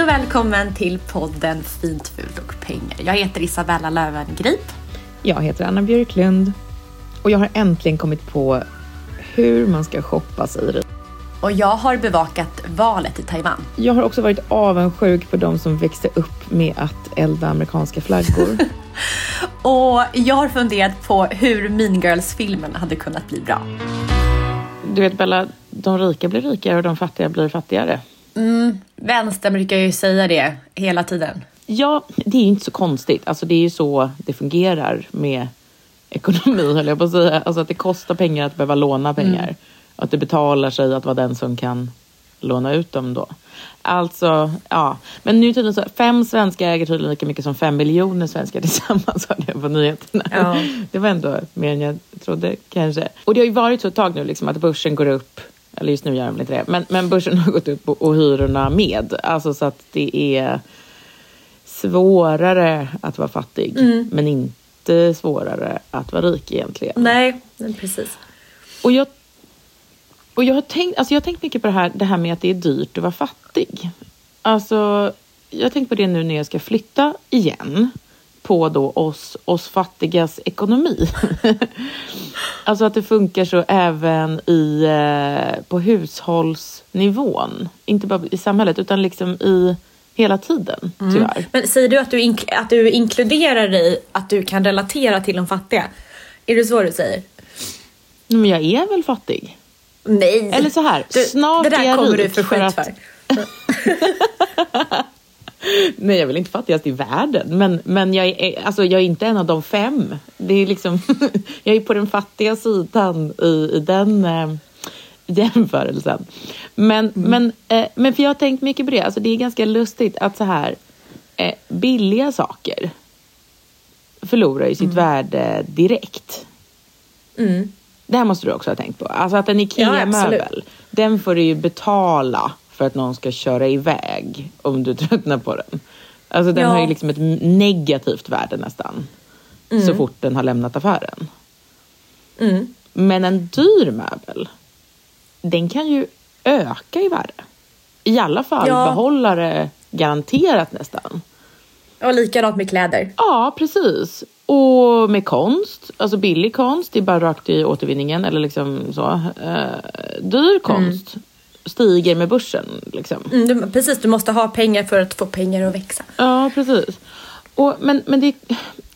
Hej och välkommen till podden Fint, fult och pengar. Jag heter Isabella Löwengrip. Jag heter Anna Björklund och jag har äntligen kommit på hur man ska shoppa sig rik. Och jag har bevakat valet i Taiwan. Jag har också varit avundsjuk på de som växte upp med att elda amerikanska flaggor. Och jag har funderat på hur Mean Girls-filmen hade kunnat bli bra. Du vet Bella, de rika blir rikare och de fattiga blir fattigare. Mm, vänstern brukar ju säga det hela tiden. Ja, det är ju inte så konstigt. Alltså det är ju så det fungerar med ekonomi höll jag på att säga. Alltså att det kostar pengar att behöva låna pengar. Mm. Att det betalar sig att vara den som kan låna ut dem då. Alltså, ja. Men nu tydligen så fem svenskar äger tydligen lika mycket som fem miljoner svenskar tillsammans hörde jag på nyheterna. Ja. Det var ändå mer än jag trodde kanske. Och det har ju varit så ett tag nu liksom att börsen går upp eller just nu gör den väl inte det, men, men börsen har gått upp och, och hyrorna med. Alltså så att det är svårare att vara fattig, Mm. men inte svårare att vara rik egentligen. Nej, precis. Och jag, och jag, har tänkt, alltså jag har tänkt mycket på det här, det här med att det är dyrt att vara fattig. Alltså, jag har tänkt på det nu när jag ska flytta igen på då oss, oss fattigas ekonomi. alltså att det funkar så även i, eh, på hushållsnivån. Inte bara i samhället utan liksom i hela tiden tyvärr. Men säger du att du, att du inkluderar dig, att du kan relatera till de fattiga? Är det så du säger? Men jag är väl fattig? Nej. Eller så här, Du, snart det är där jag kommer du rik för för skit att- för. Nej, jag är väl inte fattigast i världen, men, men jag, är, alltså, jag är inte en av de fem. Det är liksom, jag är på den fattiga sidan i, i den eh, jämförelsen. Men, men, eh, men för jag har tänkt mycket på det, alltså, det är ganska lustigt att så här eh, billiga saker förlorar ju sitt värde direkt. Mm. Det här måste du också ha tänkt på. Alltså att en Ja, IKEA-möbel, absolut. den får du ju betala för att någon ska köra iväg om du tröttnar på den. Alltså den Ja. har ju liksom ett negativt värde nästan. Så fort den har lämnat affären. Mm. Men en dyr möbel, den kan ju öka i värde. I alla fall Ja. behålla det garanterat nästan. Och likadant med kläder. Ja, precis. Och med konst, alltså billig konst, det är bara rakt i återvinningen eller liksom så. Eh, dyr konst stiger med börsen liksom. Mm, du, precis, du måste ha pengar för att få pengar att växa. Ja, precis. Och, men men det,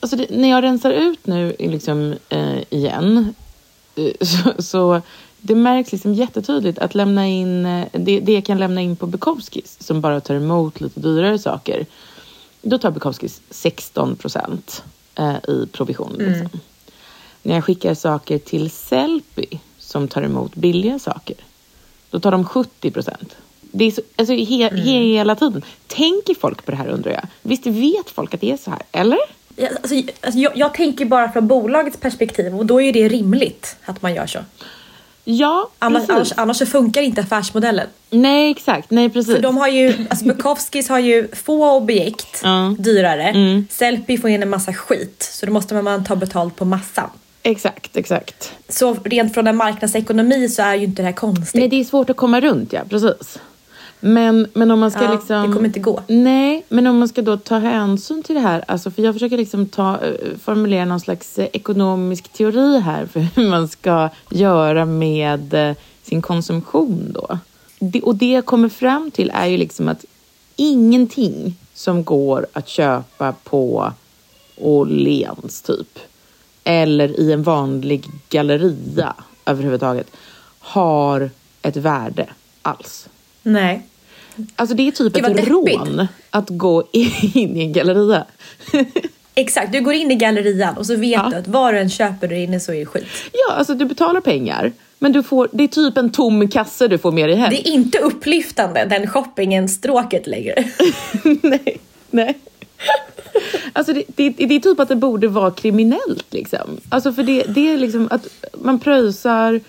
alltså det, när jag rensar ut nu liksom, eh, igen eh, så, så det märks liksom jättetydligt att lämna in, eh, det, det jag kan lämna in på Bukowskis som bara tar emot lite dyrare saker. Då tar Bukowskis 16 procent eh, i provision. Liksom. När jag skickar saker till Sellpy som tar emot billiga saker, då tar de 70 procent. Det är så, alltså, he, hela tiden. Tänker folk på det här undrar jag? Visst vet folk att det är så här, eller? Ja, Alltså, alltså, jag, jag tänker bara från bolagets perspektiv och då är det rimligt att man gör så. Ja, Annars, annars, annars så funkar inte affärsmodellen. Nej, exakt. Nej, precis. För de har ju, alltså Bukowskis har ju få objekt Ja. dyrare. Mm. Sellpy får in en massa skit. Så då måste man ta betalt på massan. Exakt, exakt. Så rent från en marknadsekonomi så är ju inte det här konstigt. Nej, det är svårt att komma runt, ja. Precis. Men, men om man ska Ja, liksom... det kommer inte gå. Nej, men om man ska då ta hänsyn till det här. Alltså, för jag försöker liksom ta, eh, formulera någon slags eh, ekonomisk teori här för hur man ska göra med eh, sin konsumtion då. Det, och det jag kommer fram till är ju liksom att ingenting som går att köpa på Åhléns typ eller i en vanlig galleria överhuvudtaget har ett värde alls. Nej. Alltså det är typ Gud, ett rån att gå in i en galleria. Exakt, du går in i gallerian och så vet Ja. du att vad du än köper där inne så är det skit. ja, alltså du betalar pengar, men du får, det är typ en tom kasse du får med dig hem. Det är inte upplyftande den shoppingen stråket längre. nej, nej. Alltså det, det, det är typ att det borde vara kriminellt liksom. Alltså för det, det är liksom att man pröjsar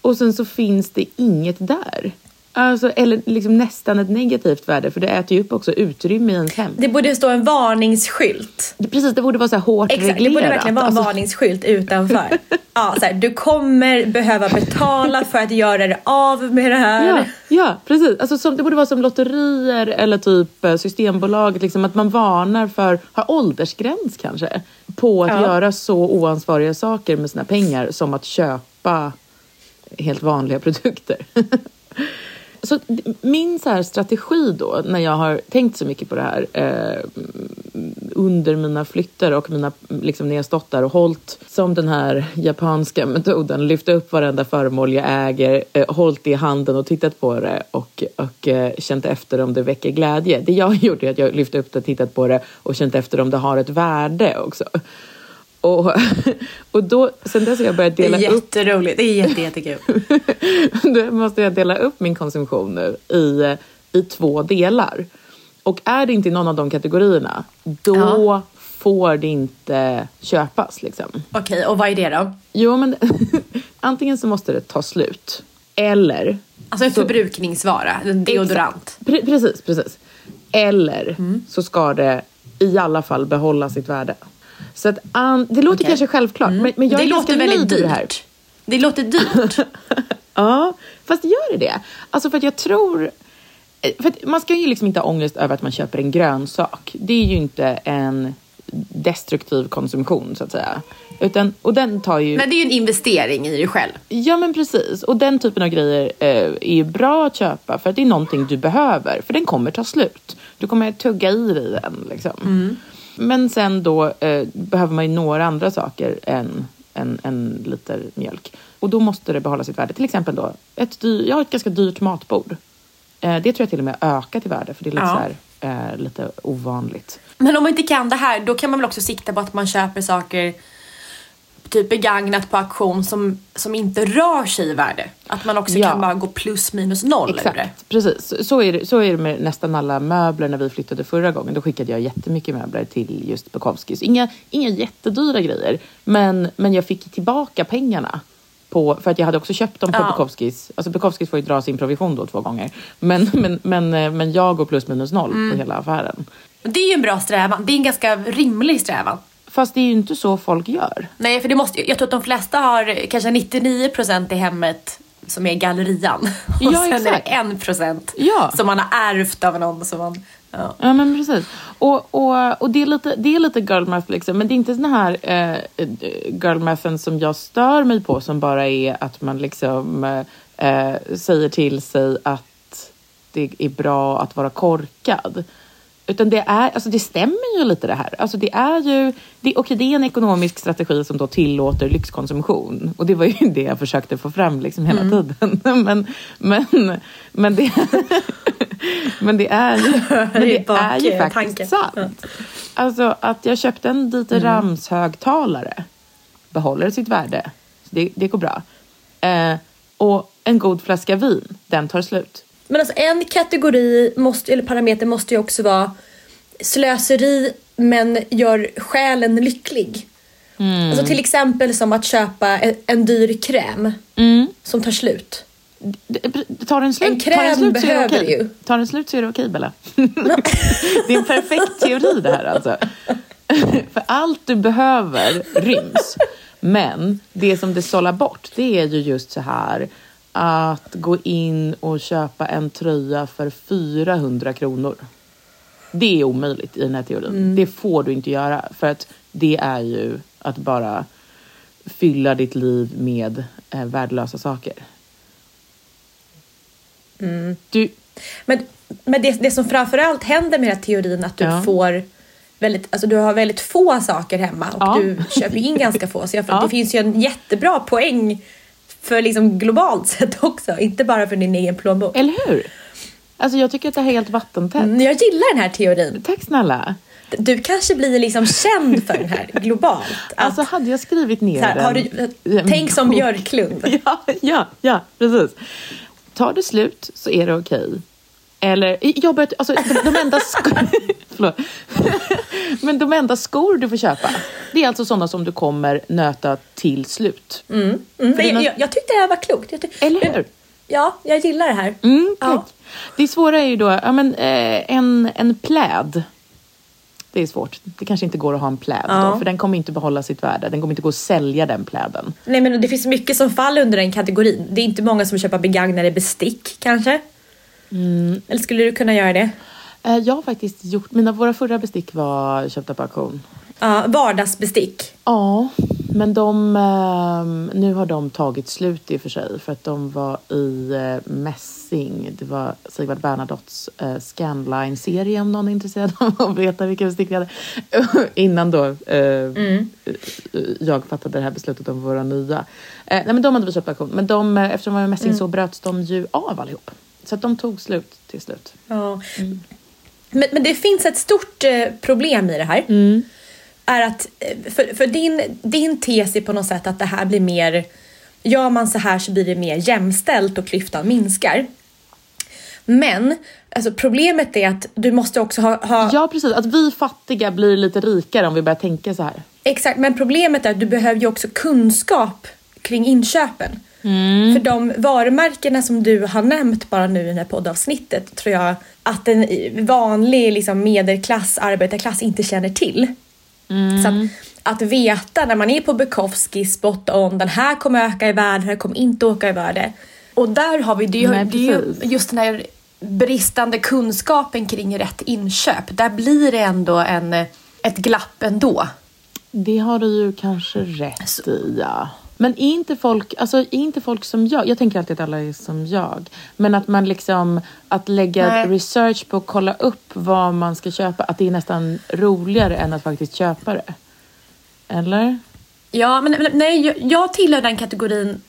och sen så finns det inget där. Alltså, eller liksom nästan ett negativt värde för det äter ju upp också utrymme i ens hem. Det borde stå en varningsskylt. Det, precis, det borde vara så här hårt Exakt, det reglerat. borde verkligen vara en Alltså, varningsskylt utanför. Ja, så här, du kommer behöva betala för att göra dig av med det här. Ja, ja precis. Alltså, som, det borde vara som lotterier eller typ eh, Systembolaget. Liksom, att man varnar för, har åldersgräns kanske, på att Ja. göra så oansvariga saker med sina pengar som att köpa helt vanliga produkter. Så min så här strategi då, när jag har tänkt så mycket på det här eh, under mina flytter och mina, liksom när jag stått där och hållit som den här japanska metoden, lyft upp varenda föremål jag äger, eh, hållit det i handen och tittat på det och, och eh, känt efter om det väcker glädje. Det jag har gjort är att jag lyfte upp det, tittat på det och känt efter om det har ett värde också. Och, och då, sen dess har jag börjat Det är dela upp jätteroligt. Det är jätte, jättekul. då måste jag dela upp min konsumtion nu i, i två delar. Och är det inte i någon av de kategorierna, då Ja. får det inte köpas. Liksom. Okej, och vad är det då? Jo, men antingen så måste det ta slut. Eller... Alltså en så- förbrukningsvara, en deodorant. Pre- precis, precis. Eller Mm. så ska det i alla fall behålla sitt värde. Så att, an, det låter Okej. kanske självklart, men, men jag det är ganska nöjd med det här. Det låter dyrt. Ja, fast gör det det? Alltså för att jag tror... eh, För man ska ju liksom inte ha ångest över att man köper en grönsak. Det är ju inte en destruktiv konsumtion så att säga. Utan, och den tar ju... Men det är ju en investering i dig själv. Ja men precis. Och den typen av grejer eh, är ju bra att köpa för att det är någonting du behöver. För den kommer ta slut. Du kommer tugga i dig den liksom. Men sen då eh, behöver man ju några andra saker än en, en liter mjölk. Och då måste det behålla sitt värde. Till exempel då, ett jag har ett ganska dyrt matbord. Eh, det tror jag till och med ökat i värde för det är lite, Ja. så här, eh, lite ovanligt. Men om man inte kan det här, då kan man väl också sikta på att man köper saker typ begagnat på auktion som, som inte rör sig i värde. Att man också Ja. kan bara gå plus minus noll ur det. Exakt, precis. Så- Så är, det, så är det med nästan alla möbler när vi flyttade förra gången. Då skickade jag jättemycket möbler till just Bukowskis. Inga, inga jättedyra grejer, men, men jag fick tillbaka pengarna. På, för att jag hade också köpt dem på Ja. Bukowskis. Alltså Bukowskis får ju dra sin provision då två gånger. Men, men, men, eh, men jag går plus minus noll Mm. på hela affären. Det är ju en bra strävan. Det är en ganska rimlig strävan. Fast det är ju inte så folk gör. Nej, för det måste, jag tror att de flesta har kanske 99% i hemmet som är gallerian. Och Ja, sen exakt. är det 1% Ja. som man har ärvt av någon. Som man, ja. Ja men precis. Och, och, och det, är lite, det är lite girl math liksom. Men det är inte sån här eh, eh, girl mathen som jag stör mig på som bara är att man liksom eh, eh, säger till sig att det är bra att vara korkad. Utan det, är, alltså det stämmer ju lite det här. Alltså det är ju, det, okej, det är en ekonomisk strategi som då tillåter lyxkonsumtion. Och det var ju det jag försökte få fram liksom hela tiden. Men, men, men, det, men det är ju, men det är ju faktiskt sant. Alltså att jag köpte en Dieter Rams högtalare behåller sitt värde. Det, det går bra. Eh, och en god flaska vin, den tar slut. Men alltså en kategori, måste, eller parameter, måste ju också vara slöseri men gör själen lycklig. Alltså till exempel som att köpa en, en dyr kräm som tar slut. Tar den slut, En kräm tar den slut så är det behöver okej. ju. Tar den slut så är det okej, Bella. det är en perfekt teori det här alltså. För allt du behöver ryms. Men det som det sållar bort, det är ju just så här att gå in och köpa en tröja för 400 kronor. Det är omöjligt i den här teorin. Det får du inte göra för att det är ju att bara fylla ditt liv med eh, värdelösa saker. Du, Men, men det, det som framförallt händer med den här teorin att du Ja. får väldigt, alltså du har väldigt få saker hemma och Ja. du köper in ganska få. Så jag, Ja. det finns ju en jättebra poäng för liksom globalt sett också, inte bara för din egen plånbok. Eller hur? Alltså jag tycker att det här är helt vattentätt. Mm, Jag gillar den här teorin. Tack snälla. Du kanske blir liksom känd för den här globalt. Att, Alltså hade jag skrivit ner här, den... har du, tänk som Björklund. Ja, ja, ja, precis. Tar det slut så är det okej. Eller, jag börjat, alltså de, enda skor... Men de enda skor du får köpa, det är alltså sådana som du kommer nöta till slut. Mm, dina- jag, jag, jag tyckte det här var klokt. Tyck, Eller hur? Ja, jag gillar det här. Mm. Ja. Det svåra är ju då, ja men eh, en, en pläd. Det är svårt. Det kanske inte går att ha en pläd Ja. då, för den kommer inte behålla sitt värde. Den kommer inte gå att sälja den pläden. Nej men det finns mycket som faller under den kategorin. Det är inte många som köper begagnade bestick kanske. Mm. Eller skulle du kunna göra det? Eh, jag har faktiskt gjort, mina, våra förra bestick var köpta på auktion. Ja, vardagsbestick. Ja, men de, ehm, nu har de tagit slut i och för sig för att de var i eh, mässing. Det var Sigvard Bernadottes eh, Scanline-serie om någon är intresserad av att veta vilka bestick vi hade. Innan då eh, jag fattade det här beslutet om våra nya. Nej men de hade vi köpt på auktion. Men de, eftersom de var i mässing så bröts de ju av allihop. Så att de tog slut till slut. Ja. Men, men det finns ett stort eh, problem i det här. Är att, eh, för, för din, din tes är på något sätt att det här blir mer, gör man så här så blir det mer jämställt och klyftan minskar. Men alltså problemet är att du måste också ha, ha Ja precis, att vi fattiga blir lite rikare om vi börjar tänka så här. Exakt, men problemet är att du behöver ju också kunskap kring inköpen. För de varumärkena som du har nämnt bara nu i det här poddavsnittet tror jag att en vanlig liksom, medelklass, arbetarklass inte känner till. Så att, att veta när man är på Bukowski, spot on, den här kommer öka i värde, den här kommer inte öka i värde. Och där har vi, det, ju- det ju just den här bristande kunskapen kring rätt inköp. Där blir det ändå en, ett glapp ändå. Det har du ju kanske rätt i, ja. Men är inte folk, alltså är inte folk som jag, jag tänker alltid att alla är som jag, men att man liksom, att lägga Nej. research på att kolla upp vad man ska köpa, att det är nästan roligare än att faktiskt köpa det. Eller? Ja, men nej, jag, jag tillhör den kategorin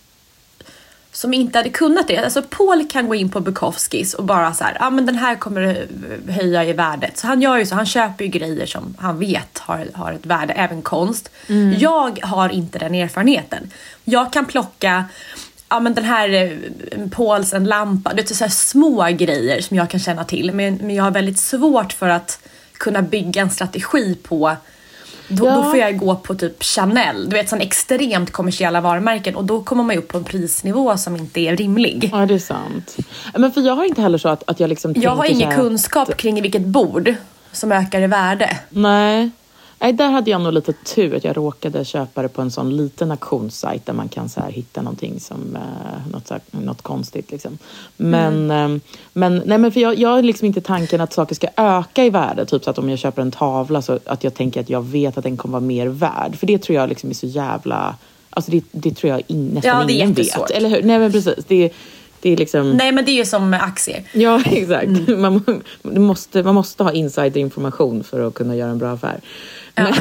som inte hade kunnat det. Alltså Paul kan gå in på Bukowskis och bara så här, ah, men den här kommer höja i värdet. Så han gör ju så, han köper ju grejer som han vet har, har ett värde, även konst. Jag har inte den erfarenheten. Jag kan plocka, ja men den här eh, Pauls en lampa, det är så små grejer som jag kan känna till. Men, men jag har väldigt svårt för att kunna bygga en strategi på då, Ja. då får jag gå på typ Chanel, du vet sån extremt kommersiella varumärken och då kommer man ju upp på en prisnivå som inte är rimlig. Ja, det är sant. Men för jag har inte heller så att, att jag liksom Jag har ingen kunskap kring vilket bord som ökar i värde. Nej. Nej, där hade jag nog lite tur att jag råkade köpa det på en sån liten auktionssajt där man kan så här hitta någonting som, eh, något, här, något konstigt liksom. Men, eh, men, nej, men för jag, jag har liksom inte tanken att saker ska öka i värde. Typ så att om jag köper en tavla så att jag tänker att jag vet att den kommer vara mer värd. För det tror jag liksom är så jävla, alltså det, det tror jag in, nästan Ja, det är ingen vet. Eller hur? Nej men precis. Det, det är liksom... Nej men det är ju som med aktier. Ja, exakt. Man, man, måste, man måste ha insiderinformation för att kunna göra en bra affär. Men,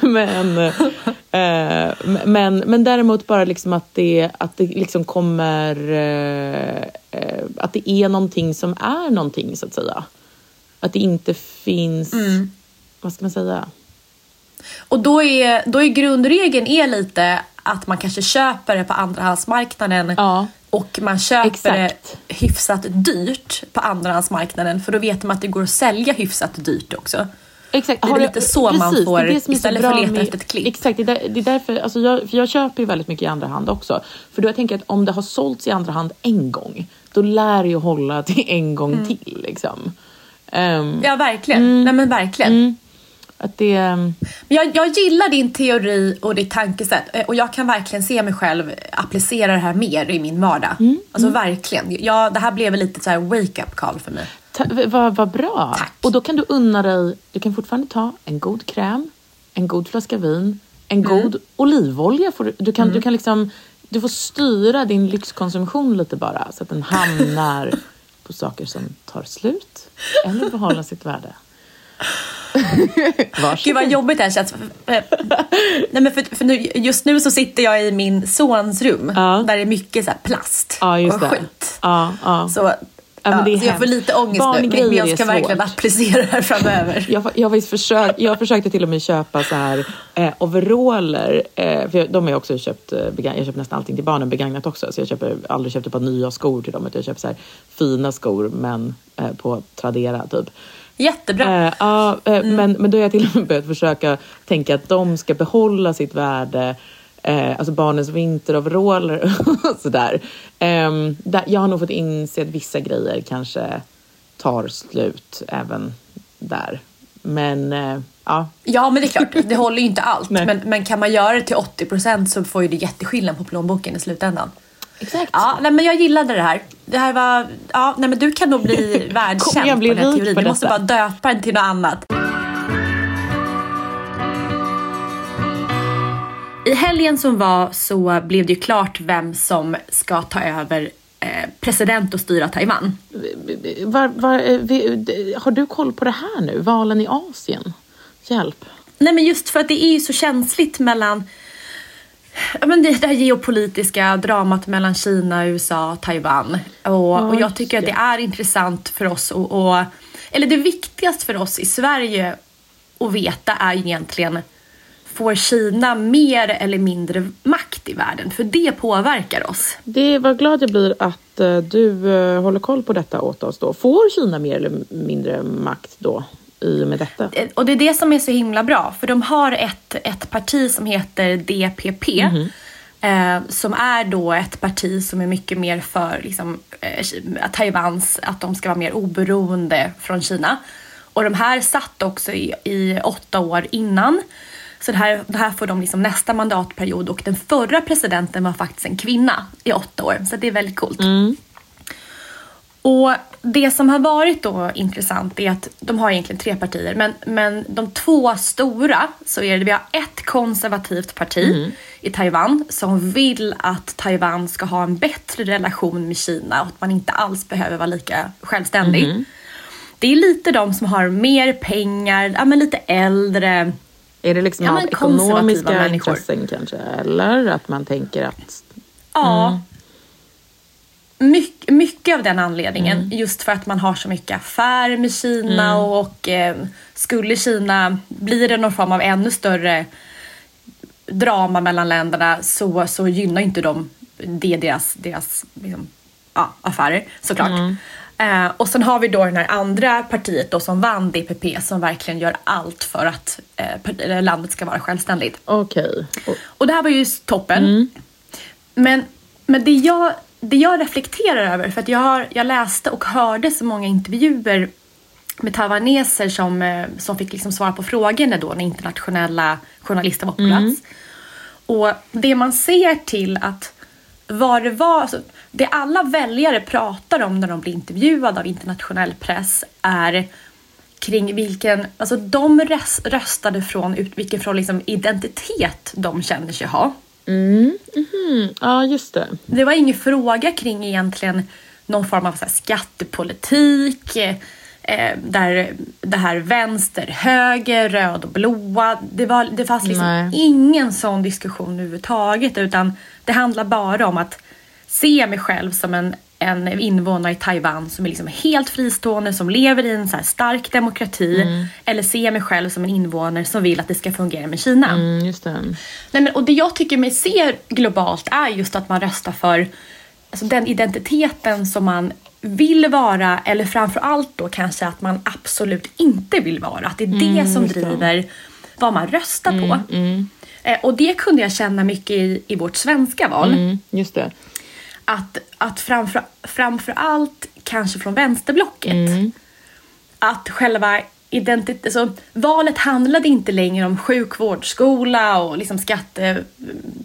men, eh, men, men däremot bara liksom att det, att det liksom kommer... Eh, eh, att det är någonting som är någonting, så att säga. Att det inte finns... Vad ska man säga? Och då är, då är grundregeln är lite att man kanske köper det på andrahandsmarknaden Ja. och man köper Exakt. det hyfsat dyrt på andrahandsmarknaden för då vet man att det går att sälja hyfsat dyrt också. Exakt. Det är Har lite så man precis, får, det det istället för att leta med- efter ett klipp. Exakt, det är, där, det är därför, alltså jag, för jag köper ju väldigt mycket i andra hand också. För då jag tänker att om det har sålts i andra hand en gång, då lär det ju hålla till en gång Mm. till. Liksom. Ehm, Ja, verkligen. Mm. Nej, men verkligen. att det... Men Jag, jag gillar din teori och ditt tankesätt eh, och jag kan verkligen se mig själv applicera det här mer i min vardag. Mm. Alltså verkligen. Jag, det här blev lite så här wake-up call för mig. Vad vad bra. Tack. Och då kan du unna dig, du kan fortfarande ta en god kräm, en god flaska vin, en Mm. god olivolja. Får du, du, kan, du kan liksom, du får styra din lyxkonsumtion lite bara så att den hamnar på saker som tar slut eller behåller sitt värde. Varsågod. Gud vad jobbigt det här känns. Nej, men för, för nu, just nu så sitter jag i min sons rum Ja. där det är mycket så här plast Ja, och skit. Ja. Så, Ja, men ja, det är så jag får lite ångest nu. Men jag ska verkligen applicera det här framöver. Jag, jag, har faktiskt försökt, jag försökte till och med köpa så här eh, overaller. Eh, för jag, de har jag också köpt, eh, jag köper nästan allting till barnen begagnat också. Så jag köper aldrig köpt ett par nya skor till dem. Utan jag köper så här fina skor men eh, på Tradera typ. Jättebra. Eh, ja, eh, men, men då har jag till och med börjat försöka tänka att de ska behålla sitt värde. Eh, alltså barnens vinteroveraller och sådär. Eh, där, jag har nog fått inse att vissa grejer kanske tar slut även där. Men eh, ja, Ja men det är klart, det håller ju inte allt. Men, men kan man göra det till 80% så får ju det jätteskillnad på plånboken i slutändan. exakt. Ja, nej, men jag gillade det här. Det här var, ja, nej, men du kan nog bli världskänd på den här teorin. Du måste bara döpa den till något annat. I helgen som var så blev det ju klart vem som ska ta över eh, president och styra Taiwan. Var, var, eh, har du koll på det här nu? Valen i Asien? Hjälp. Nej men just för att det är ju så känsligt mellan men det, det här geopolitiska dramat mellan Kina, USA och Taiwan. Och, och jag tycker att det är intressant för oss och, och eller det viktigaste för oss i Sverige att veta är egentligen Får Kina mer eller mindre makt i världen? För det påverkar oss. Det var glad jag blir att eh, du eh, håller koll på detta åt oss då. Får Kina mer eller mindre makt då i och med detta? Eh, Och det är det som är så himla bra. För de har ett, ett parti som heter DPP. Eh, som är då ett parti som är mycket mer för liksom, eh, Taiwans, att de ska vara mer oberoende från Kina. Och de här satt också i, i åtta år innan. Så det här, det här får de liksom nästa mandatperiod och den förra presidenten var faktiskt en kvinna i åtta år. Så det är väldigt coolt. Och det som har varit då intressant är att de har egentligen tre partier men, men de två stora så är det, vi har ett konservativt parti i Taiwan som vill att Taiwan ska ha en bättre relation med Kina och att man inte alls behöver vara lika självständig. Det är lite de som har mer pengar, ja, men lite äldre. Är det liksom Ja, av ekonomiska människor. intressen kanske? Eller att man tänker att... Ja. Mycket, mycket av den anledningen. Just för att man har så mycket affärer med Kina och eh, skulle Kina, blir det någon form av ännu större drama mellan länderna så, så gynnar inte de det deras, deras liksom, ja, affärer såklart. Eh, och sen har vi då det här andra partiet då som vann DPP som verkligen gör allt för att eh, landet ska vara självständigt. Okej. Och- Och det här var ju toppen. Men, men det, jag, det jag reflekterar över, för att jag, har, jag läste och hörde så många intervjuer med taiwaneser som, eh, som fick liksom svara på frågorna då när internationella journalister var på plats. Och det man ser till att vad det var, alltså, det alla väljare pratar om när de blir intervjuade av internationell press är kring vilken, alltså de rös- röstade från ut, vilken från liksom identitet de känner sig ha. Ja, just det. Det var ingen fråga kring egentligen någon form av så skattepolitik, eh, där det här vänster, höger, röd och blåa. Det, var, det fanns liksom Nej. ingen sån diskussion överhuvudtaget utan det handlar bara om att se mig själv som en, en invånare i Taiwan som är liksom helt fristående, som lever i en så stark demokrati. Eller se mig själv som en invånare som vill att det ska fungera med Kina. Mm, just det. Nej, men, och det jag tycker mig ser globalt är just att man röstar för alltså, den identiteten som man vill vara eller framför allt då kanske att man absolut inte vill vara. Att det är det Mm, som just det. driver vad man röstar på. Eh, och det kunde jag känna mycket i, i vårt svenska val. Mm, just det. Att, att framför, framför allt kanske från vänsterblocket. Att själva identitet, alltså, valet handlade inte längre om sjukvård, skola och liksom skatte...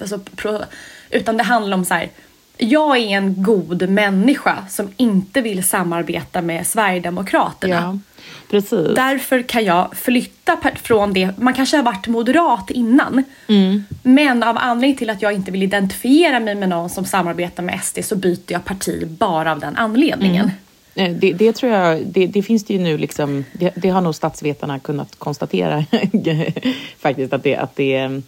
Alltså, pro, utan det handlade om så här. Jag är en god människa som inte vill samarbeta med Sverigedemokraterna. Ja, precis. Därför kan jag flytta från det. Man kanske har varit moderat innan. Mm. Men av anledning till att jag inte vill identifiera mig med någon som samarbetar med SD så byter jag parti bara av den anledningen. Eh, Det, det tror jag, det, det finns det ju nu liksom, det, det har nog statsvetarna kunnat konstatera faktiskt att det, att det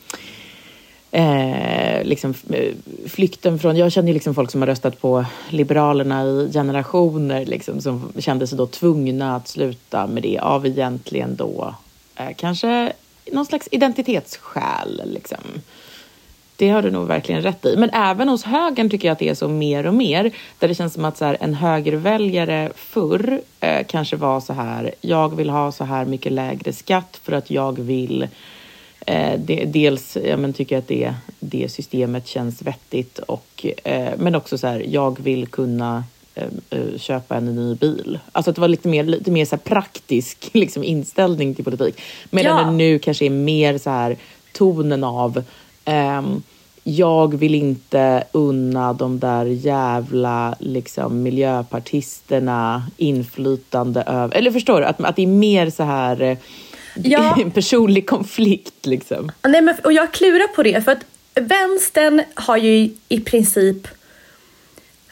eh, liksom eh, flykten från, jag känner ju liksom folk som har röstat på Liberalerna i generationer liksom som kände sig då tvungna att sluta med det av egentligen då eh, kanske någon slags identitetsskäl liksom. Det har du nog verkligen rätt i. Men även hos högern tycker jag att det är så mer och mer. Där det känns som att så här, en högerväljare förr eh, kanske var så här. Jag vill ha så här mycket lägre skatt för att jag vill eh, det, dels ja, men tycker att det, det systemet känns vettigt och eh, men också så här. Jag vill kunna eh, eh, köpa en ny bil. Alltså att det var lite mer, lite mer så praktisk liksom, inställning till politik. Medan Ja. det nu kanske är mer så här tonen av ehm, jag vill inte unna de där jävla liksom, miljöpartisterna inflytande över... Eller förstår du? Att, att det är mer så här eh, Ja. en personlig konflikt. Liksom. Nej, men, och jag klurar på det för att vänstern har ju i, princip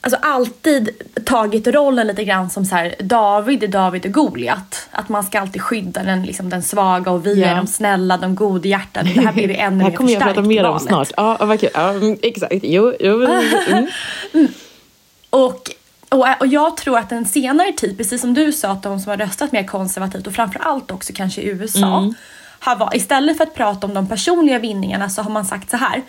alltså alltid tagit rollen lite grann som så här David är David och Goliat. Att man ska alltid skydda den, liksom, den svaga och vi Ja. är de snälla, de godhjärtade. Det här blir vi ännu Det här mer kommer jag förstärkt prata mer om snart. Ja, kul. Ja, mm, exakt. Jo, jo, mm. Och, och, och jag tror att en senare tid, precis som du sa, att de som har röstat mer konservativt och framförallt också kanske i USA, Mm. har var, istället för att prata om de personliga vinningarna så har man sagt så här,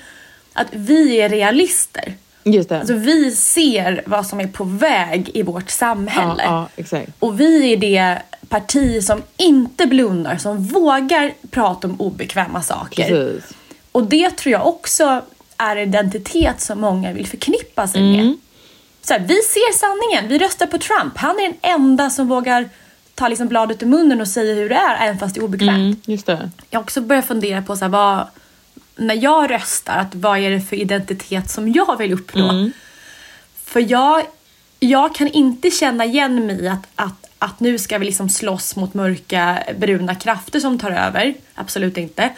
att vi är realister. Just det. Alltså vi ser vad som är på väg i vårt ja, samhälle. ja, exakt. Och vi är det parti som inte blundar, som vågar prata om obekväma saker. Precis. Och det tror jag också är identitet som många vill förknippa sig Mm. med. Så här, vi ser sanningen, vi röstar på Trump. Han är den enda som vågar ta liksom bladet ur munnen och säga hur det är, även fast det är obekvämt. Mm, just det. Jag har också börjat fundera på så här, vad, när jag röstar, att vad är det för identitet som jag vill uppnå? Mm. För jag, jag kan inte känna igen mig att, att, att nu ska vi liksom slåss mot mörka bruna krafter som tar över. Absolut inte.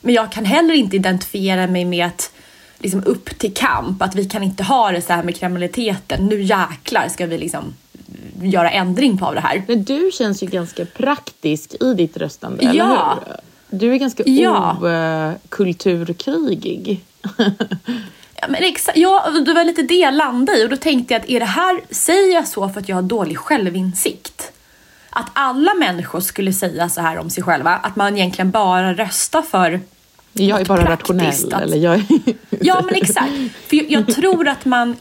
Men jag kan heller inte identifiera mig med att liksom upp till kamp, att vi kan inte ha det så här med kriminaliteten. Nu jäklar ska vi liksom göra ändring på det här. Men du känns ju ganska praktisk i ditt röstande, eller Ja. hur? Du är ganska Ja. okulturkrigig. Ja, men exa- ja, det var lite det jag landade i och då tänkte jag att är det här, säger jag så för att jag har dålig självinsikt? Att alla människor skulle säga så här om sig själva, att man egentligen bara röstar för jag är bara rationell. att- Eller jag är... Ja men exakt. För jag, jag tror att man...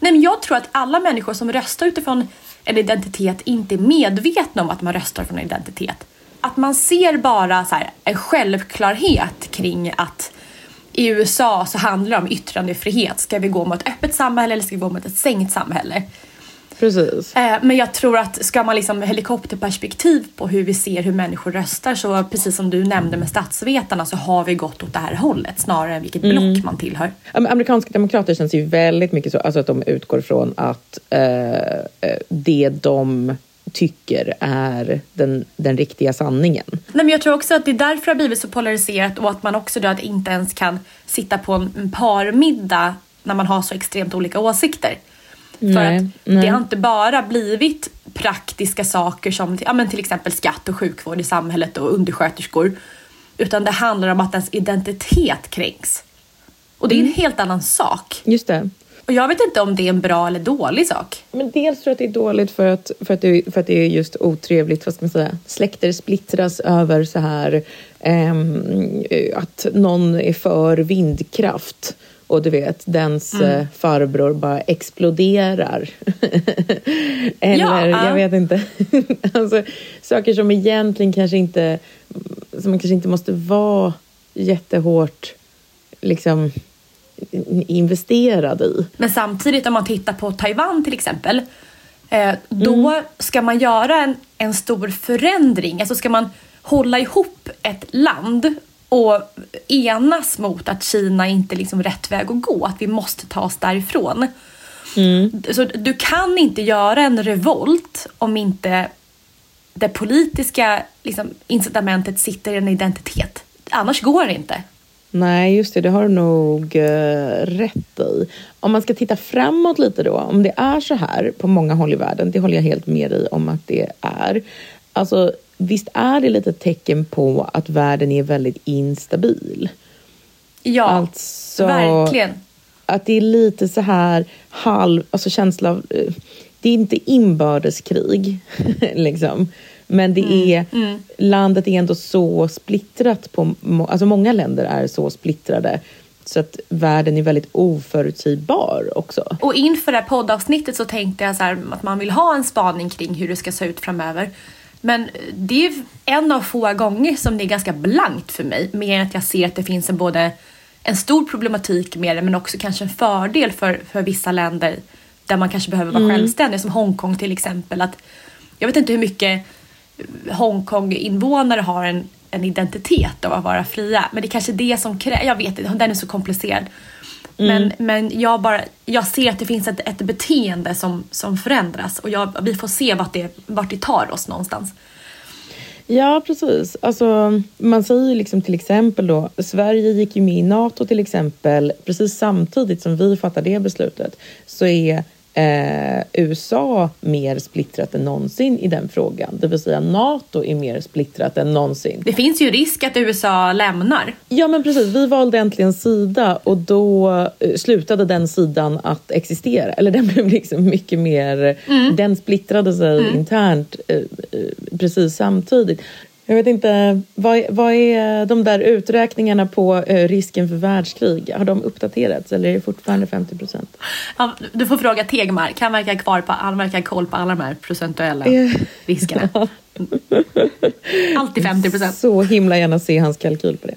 Nej men jag tror att alla människor som röstar utifrån en identitet inte är medvetna om att man röstar från en identitet. Att man ser bara så här, en självklarhet kring att i USA så handlar det om yttrandefrihet. Ska vi gå mot ett öppet samhälle eller ska vi gå mot ett stängt samhälle? Precis. Eh, Men jag tror att ska man liksom helikopterperspektiv på hur vi ser hur människor röstar så precis som du nämnde med statsvetarna så har vi gått åt det här hållet snarare än vilket block man tillhör. Amerikanska demokrater känns ju väldigt mycket så alltså att de utgår från att eh, eh, det de tycker är den, den riktiga sanningen. Nej, men jag tror också att det är därför det har blivit så polariserat och att man också då att inte ens kan sitta på en parmiddag när man har så extremt olika åsikter. För Nej, att nej. det har inte bara blivit praktiska saker som ja, men till exempel skatt och sjukvård i samhället och undersköterskor. Utan det handlar om att ens identitet kränks. Och det är en helt annan sak. Just det. Och jag vet inte om det är en bra eller dålig sak. Men dels tror jag att det är dåligt för att, för att, det, för att det är just otrevligt, vad ska man säga, släkter splittras över så här ehm, att någon är för vindkraft och du vet, dens Mm. eh, farbror bara exploderar. Eller, Ja, jag ja. vet inte. alltså, saker som egentligen kanske inte, som man kanske inte måste vara jättehårt liksom investerad i. Men samtidigt om man tittar på Taiwan till exempel. Eh, då Mm. ska man göra en, en stor förändring. Alltså ska man hålla ihop ett land och enas mot att Kina inte är liksom rätt väg att gå. Att vi måste ta oss därifrån. Mm. Så du kan inte göra en revolt om inte det politiska liksom, incitamentet sitter i en identitet. Annars går det inte. Nej, just det. Det har du nog eh, rätt i. Om man ska titta framåt lite då. Om det är så här på många håll i världen. Det håller jag helt med dig om att det är. Alltså, visst är det lite tecken på att världen är väldigt instabil? Ja, Alltså, verkligen. Att det är lite så här halv... Alltså känsla av... eh, Det är inte inbördeskrig, liksom. Men det är... Landet är ändå så splittrat. på Alltså många länder är så splittrade. Så att världen är väldigt oförutsägbar också. Och inför det här poddavsnittet så tänkte jag så här, att man vill ha en spaning kring hur det ska se ut framöver. Men det är en av få gånger som det är ganska blankt för mig. Mer än att jag ser att det finns en både en stor problematik med det men också kanske en fördel för, för vissa länder där man kanske behöver vara självständig. Som Hongkong till exempel. Att, jag vet inte hur mycket Hongkong-invånare har en, en identitet av att vara fria. Men det är kanske det som krävs. Jag vet inte, den är så komplicerad. Men, men jag, bara, jag ser att det finns ett, ett beteende som, som förändras och jag, vi får se vart det, vart det tar oss någonstans. Ja, precis. Alltså, man säger ju liksom till exempel då, Sverige gick ju med i NATO till exempel, precis samtidigt som vi fattade det beslutet, så är eh, USA mer splittrat än någonsin i den frågan. Det vill säga NATO är mer splittrat än någonsin. Det finns ju risk att USA lämnar. Ja men precis, vi valde äntligen sida och då eh, slutade den sidan att existera. Eller den blev liksom mycket mer, den splittrade sig internt eh, eh, precis samtidigt. Jag vet inte, vad, vad är de där uträkningarna på eh, risken för världskrig? Har de uppdaterats eller är det fortfarande 50 procent? Ja, Du får fråga Tegmark, han verkar kvar på, han verkar koll på alla de här procentuella riskerna. Alltid 50 procent. Så himla gärna se hans kalkyl på det.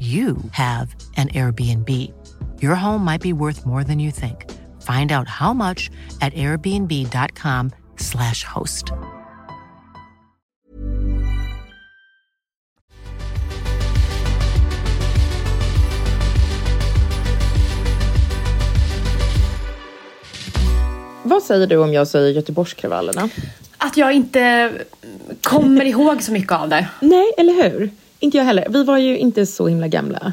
you have an Airbnb. Your home might be worth more than you think. Find out how much at airbnb.com/slash host. Vad säger du om jag säger Göteborgskravallerna? Att jag inte kommer ihåg så mycket av det. Nej, eller hur? Inte jag heller. Vi var ju inte så himla gamla.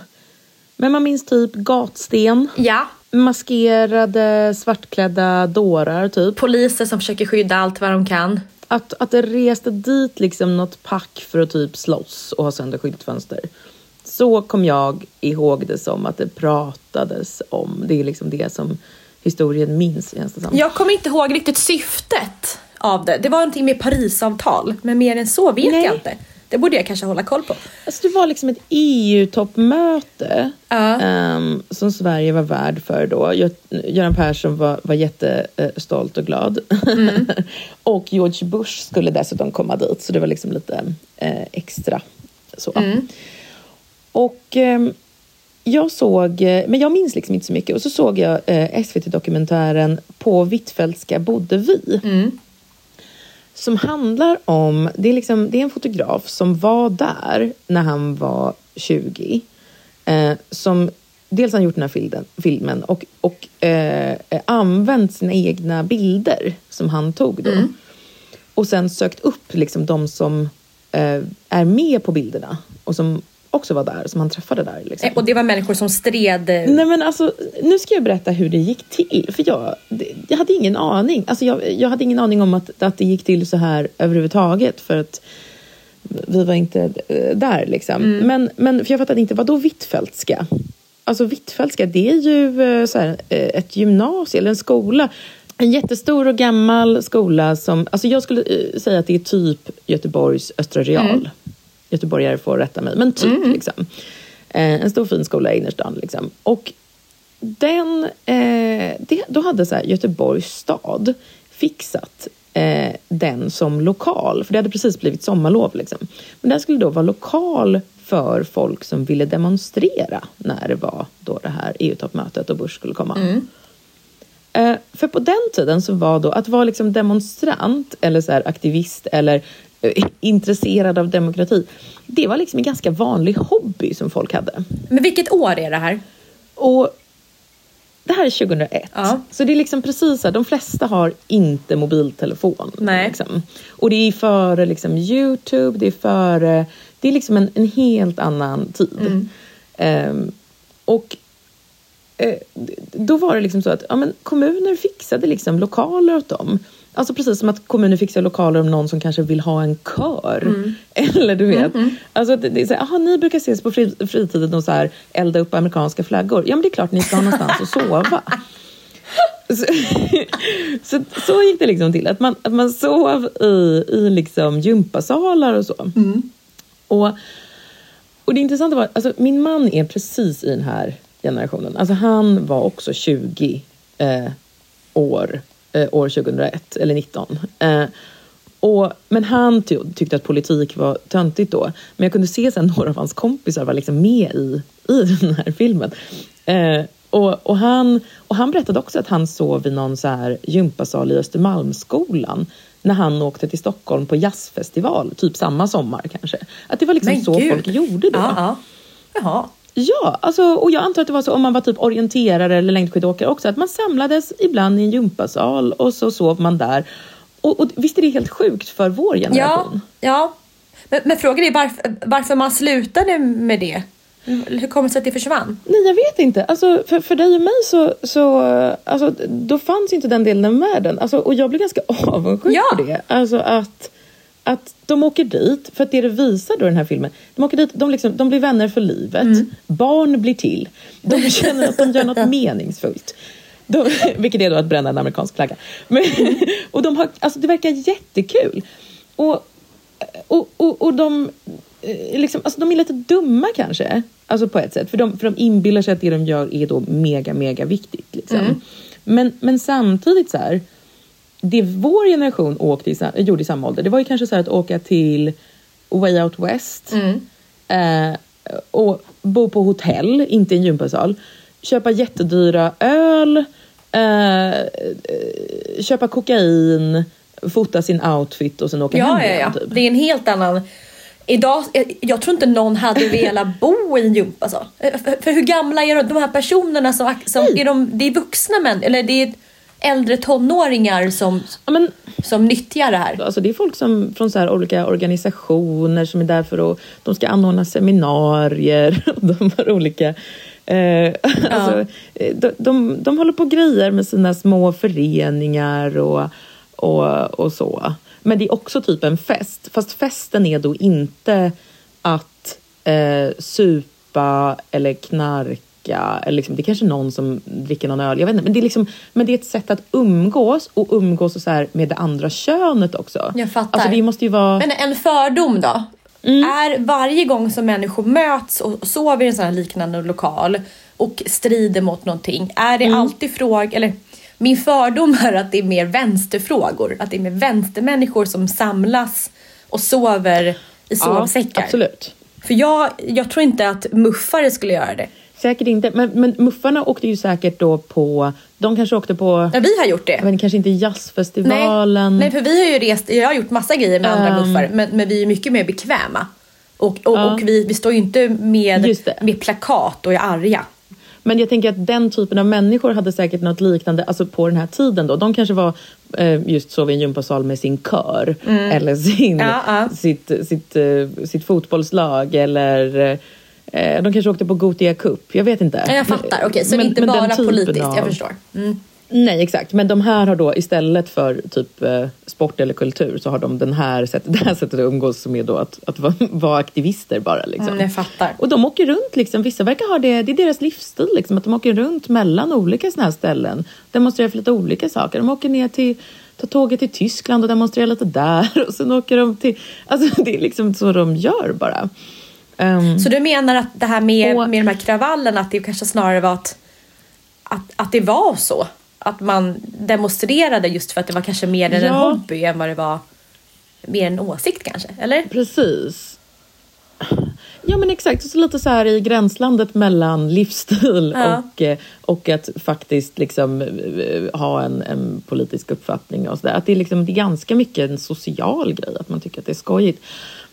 Men man minns typ gatsten. Ja, maskerade, svartklädda dårar typ. Poliser som försöker skydda allt vad de kan. Att, att det reste dit liksom något pack för att typ slåss och ha sönder skyltfönster. Så kom jag ihåg det som att det pratades om. Det är liksom det som historien minns känns det som. Jag kommer inte ihåg riktigt syftet av det. Det var någonting med Parisavtal, men mer än så vet Nej. jag inte. Det borde jag kanske hålla koll på. Alltså det var liksom ett EU-toppmöte Ja. ehm, som Sverige var värd för då. Gö- Göran Persson var, var jättestolt och glad. och George Bush skulle dessutom komma dit, så det var liksom lite eh, extra. Så. Och ehm, jag såg, eh, men jag minns liksom inte så mycket. Och så såg jag eh, SVT-dokumentären På Hvitfeldtska bodde vi. Som handlar om, det är, liksom, det är en fotograf som var där när han var 20. Eh, som dels har gjort den här filmen, filmen och, och eh, använt sina egna bilder som han tog då. Och sen sökt upp liksom de som eh, är med på bilderna och som också var där, som han träffade där. Liksom. Eh, Och det var människor som stred. eh, Nej men alltså, nu ska jag berätta hur det gick till. För jag, det, jag hade ingen aning. Alltså jag, jag hade ingen aning om att, att det gick till så här överhuvudtaget. För att vi var inte eh, där liksom. Men, men för jag fattade inte, vad då Hvitfeldtska? Alltså Hvitfeldtska, det är ju så här, ett gymnasium eller en skola. En jättestor och gammal skola som, alltså jag skulle säga att det är typ Göteborgs Östra Real. Göteborgare får rätta mig, men typ liksom. Eh, en stor fin skola i innerstan liksom. Och den, eh, det, då hade så här, Göteborgs stad fixat eh, den som lokal, för det hade precis blivit sommarlov. Liksom. Men den skulle då vara lokal för folk som ville demonstrera när det var då det här EU-toppmötet och Bush skulle komma. Eh, för på den tiden så var då att vara liksom demonstrant eller så här aktivist eller intresserad av demokrati. Det var liksom en ganska vanlig hobby som folk hade. Men vilket år är det här? Och det här är 2001. Ja. Så det är liksom precis så här, de flesta har inte mobiltelefon. Nej. Liksom. Och det är före liksom Youtube, det är före, det är liksom en, en helt annan tid. Mm. Ehm, och eh, då var det liksom så att ja, men kommuner fixade liksom lokaler åt dem. Alltså precis som att kommuner fixar lokaler om någon som kanske vill ha en kör. Mm. Eller du vet. Alltså det, är så här, aha, ni brukar ses på fri, fritiden och så här, elda upp amerikanska flaggor. Ja men det är klart ni ska ha någonstans att sova. Så, så, så gick det liksom till. Att man, att man sov i, i liksom gympasalar och så. Och, och det intressanta var, alltså min man är precis i den här generationen. Alltså han var också 20 eh, år, eh, år 2001, eller 19. Eh, och, men han ty tyckte att politik var töntigt då. Men jag kunde se sen några av hans kompisar var liksom med i, i den här filmen. Eh, och, och, han, och han berättade också att han sov i någon så här gympasal i Östermalmsskolan när han åkte till Stockholm på jazzfestival, typ samma sommar kanske. Att det var liksom Men så gud. folk gjorde då. Ja, ja. Jaha. Ja, alltså, och jag antar att det var så om man var typ orienterare eller längdskidåkare också, att man samlades ibland i en gympasal och så sov man där. Och, och visst är det helt sjukt för vår Ja, generation? ja. Men, men frågan är varför, varför man slutade med det. Hur kommer det sig att det försvann? Nej, jag vet inte. Alltså, för, för dig och mig så, så alltså, då fanns inte den delen av världen. Alltså, och jag blir ganska avundsjuk Ja. på det. Alltså att, att de åker dit, för att det det visar då den här filmen, de åker dit, de, liksom, de blir vänner för livet, barn blir till, de känner att de gör något meningsfullt. De, vilket är då att bränna en amerikansk flagga. Men, och de har, alltså det verkar jättekul. Och, och, och, och de, eh, liksom, alltså de är lite dumma kanske, alltså på ett sätt. För de, för de inbillar sig att det de gör är då mega, mega viktigt. Liksom. Men, men samtidigt så här, det vår generation åkte i, gjorde i samma ålder, det var ju kanske så att åka till Way Out West eh, och bo på hotell, inte i en gympasal, köpa jättedyra öl, eh, eh, köpa kokain, fota sin outfit och sen åka Ja, hem ja, ja. igen. Typ. Det är en helt annan... Idag, jag, jag tror inte någon hade velat bo i en gympasal. Eh, För, för hur gamla är de, de här personerna som, som är de, det är vuxna män eller det är äldre tonåringar som, Ja, men, som nyttjar det här. Alltså det är folk som från så här olika organisationer som är där för att de ska anordna seminarier. Och de har olika Eh, alltså, eh, de, de, de håller på grejer med sina små föreningar och, och, och så. Men det är också typ en fest. Fast festen är då inte att eh, supa eller knarka. Eller liksom, det är kanske någon som dricker någon öl. Jag vet inte. Men, det är liksom, men det är ett sätt att umgås och umgås så här med det andra könet också. Jag fattar. Alltså det måste ju vara... Men en fördom då? Mm. Är varje gång som människor möts och sover i en sån här liknande lokal och strider mot någonting, är det Mm. alltid fråga, eller min fördom är att det är mer vänsterfrågor, att det är mer vänstermänniskor som samlas och sover i sovsäckar. Ja, absolut. För jag, jag tror inte att muffare skulle göra det. Säkert inte. Men, men muffarna åkte ju säkert då på... De kanske åkte på... Ja, vi har gjort det. Men kanske inte jazzfestivalen. Nej, för vi har ju rest, jag har gjort massa grejer med andra Ehm. muffar, men, men vi är mycket mer bekväma. Och, och, Ja. och vi, vi står ju inte med, med plakat och är arga. Men jag tänker att den typen av människor hade säkert något liknande alltså på den här tiden. då. De kanske var eh, just sov i en gympasal med sin kör eller sin, Mm. Ja, ja. Sitt, sitt, eh, sitt fotbollslag eller eh, de kanske åkte på Gothia Cup. Jag vet inte. Ja, jag fattar, okej, så det är Men- inte men bara typen politiskt, jag av- förstår. Mm. Nej, exakt. Men de här har då istället för typ eh, sport eller kultur så har de den här sättet, det här sättet att umgås som är då att, att vara, vara aktivister bara. Liksom. Mm, jag fattar. Och de åker runt, liksom. vissa verkar ha det, det är deras livsstil, liksom, att de åker runt mellan olika såna här ställen. Demonstrerar för lite olika saker. De åker ner till, tar tåget till Tyskland och demonstrerar lite där. Och sen åker de till, alltså det är liksom så de gör bara. Ehm, Så du menar att det här med, Och- med de här kravallerna, att det kanske snarare var att, att, att det var så? Att man demonstrerade just för att det var kanske mer än en Ja. hobby än vad det var mer en åsikt kanske? Eller? Precis. Ja men exakt, så lite så här i gränslandet mellan livsstil Ja. och, eh, och att faktiskt liksom eh, ha en, en politisk uppfattning och sådär. Att det är, liksom, det är ganska mycket en social grej, att man tycker att det är skojigt.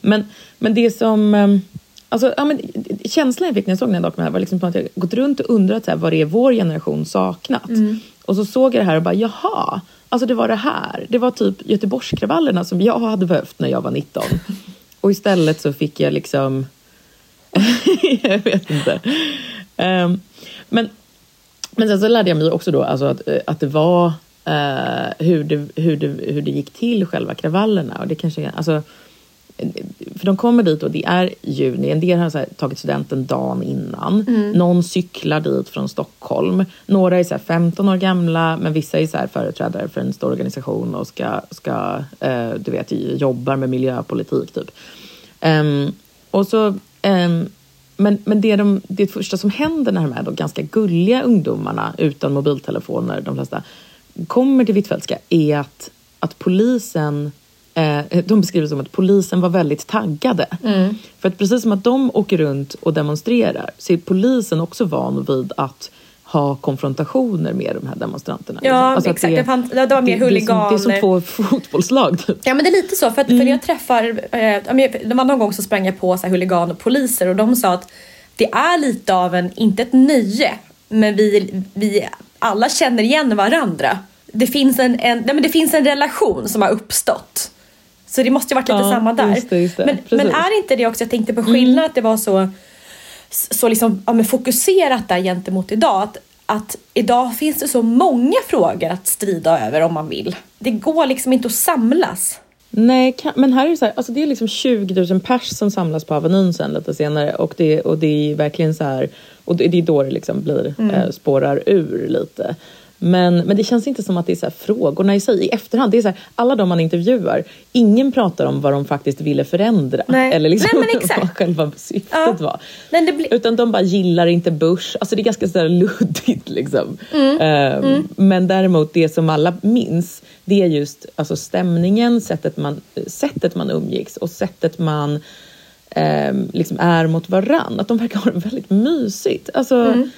Men, men det som... Alltså, ja, men, känslan jag fick när jag såg den här dokumentären var liksom att jag gått runt och undrat så här, vad det är vår generation saknat. Och så såg jag det här och bara, jaha, alltså det var det här. Det var typ Göteborgskravallerna som jag hade behövt när jag var 19. Och istället så fick jag liksom... jag vet inte. Ehm, men, men sen så lärde jag mig också då alltså att, eh, att det var eh, hur, det, hur, det, hur det gick till själva kravallerna. Och det kanske, alltså, för de kommer dit och det är juni. En del har här, tagit studenten dagen innan. Någon cyklar dit från Stockholm. Några är så här 15 år gamla men vissa är så här företrädare för en stor organisation och ska, ska eh, du vet, jobbar med miljöpolitik typ. Ehm, och så, ehm, men men det, de, det första som händer när de här då ganska gulliga ungdomarna utan mobiltelefoner, de flesta, kommer till Hvitfeldtska är att, att polisen de beskriver det som att polisen var väldigt taggade. För att precis som att de åker runt och demonstrerar så är polisen också van vid att ha konfrontationer med de här demonstranterna. Ja, Alltså exakt. Det fanns- det var mer det, det, är som, det är som huliganer. två fotbollslag. Typ. Ja men det är lite så för att för Mm. jag träffar, eh, det var någon gång så sprang jag på så här huligan och poliser och de sa att det är lite av en, inte ett nöje, men vi, vi alla känner igen varandra. Det finns en, en, nej, men det finns en relation som har uppstått. Så det måste ju varit lite Ja, samma där. just det, just det. Men, Precis. Mm. men är inte det också, jag tänkte på skillnaden att det var så, så liksom, ja, men fokuserat där gentemot idag. Att, att idag finns det så många frågor att strida över om man vill. Det går liksom inte att samlas. Nej, kan, men här är det så här, alltså det är liksom 20 000 pers som samlas på Avenyn sen lite senare och det, och det är verkligen så här, och det, det är då det liksom blir, eh, spårar ur lite. Men, men det känns inte som att det är så här frågorna i sig. I efterhand, det är så här, alla de man intervjuar, ingen pratar om vad de faktiskt ville förändra. Nej. Eller liksom Nej, men exakt. vad själva syftet Ja. var. Men det Utan de bara gillar inte Bush. Alltså det är ganska så här luddigt liksom. Mm. Ehm, Men däremot det som alla minns, det är just alltså stämningen, sättet man, sättet man umgicks och sättet man ehm, liksom är mot varann. Att de verkar ha det väldigt mysigt. Alltså, Mm.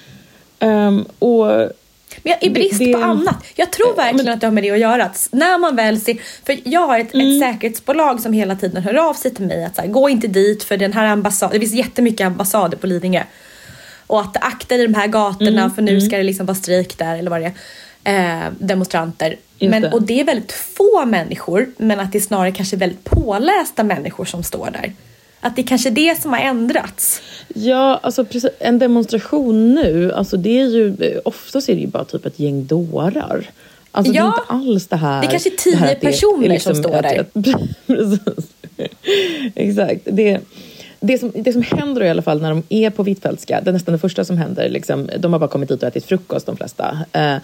ehm, och Men jag, i brist Det- det- på annat. Jag tror verkligen att det har med det att göra. Att när man väl ser, för jag har ett, Mm. ett säkerhetsbolag som hela tiden hör av sig till mig att så här, gå inte dit för den här ambassaden, det finns jättemycket ambassader på Lidingö. Och att akta dig i de här gatorna Mm, för nu ska det liksom vara strejk där eller vad det är. Eh, demonstranter. Just Men, det. och det är väldigt få människor men att det är snarare kanske väldigt pålästa människor som står där. Att det är kanske är det som har ändrats. Ja, alltså precis, en demonstration nu, alltså det är ju, oftast är det ju bara typ ett gäng dårar. Alltså Ja. det är inte alls det här. Det är kanske tio här personer som står där. Exakt. Det, det, som, det som händer i alla fall när de är på Hvitfeldtska, det är nästan det första som händer, liksom, de har bara kommit dit och ätit frukost de flesta. Eh,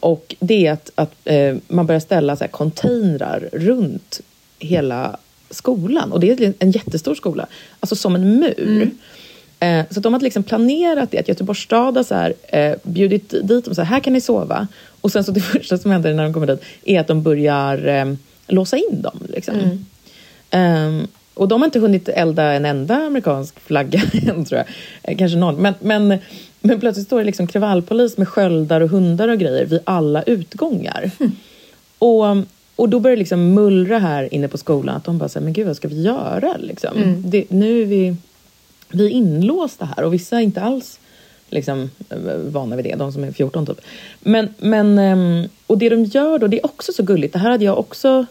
och det är att, att eh, man börjar ställa så här, containrar runt hela skolan. Och det är en jättestor skola, alltså som en mur. Eh, så att de har liksom planerat det, att Göteborgs stad har så här, eh, bjudit dit dem, så här, här kan ni sova. Och sen så det första som händer när de kommer dit är att de börjar eh, låsa in dem. Liksom. Ehm, och de har inte hunnit elda en enda amerikansk flagga än, tror jag. Eh, kanske någon. Men, men, men plötsligt står det liksom kravallpolis med sköldar och hundar och grejer vid alla utgångar. Och, och då börjar det liksom mullra här inne på skolan att de bara säger men gud vad ska vi göra? Liksom? Det, nu är vi, vi är inlåsta här och vissa är inte alls liksom, vana vid det, de som är 14 typ. Men, men, ehm, och det de gör då, det är också så gulligt. Det här hade jag också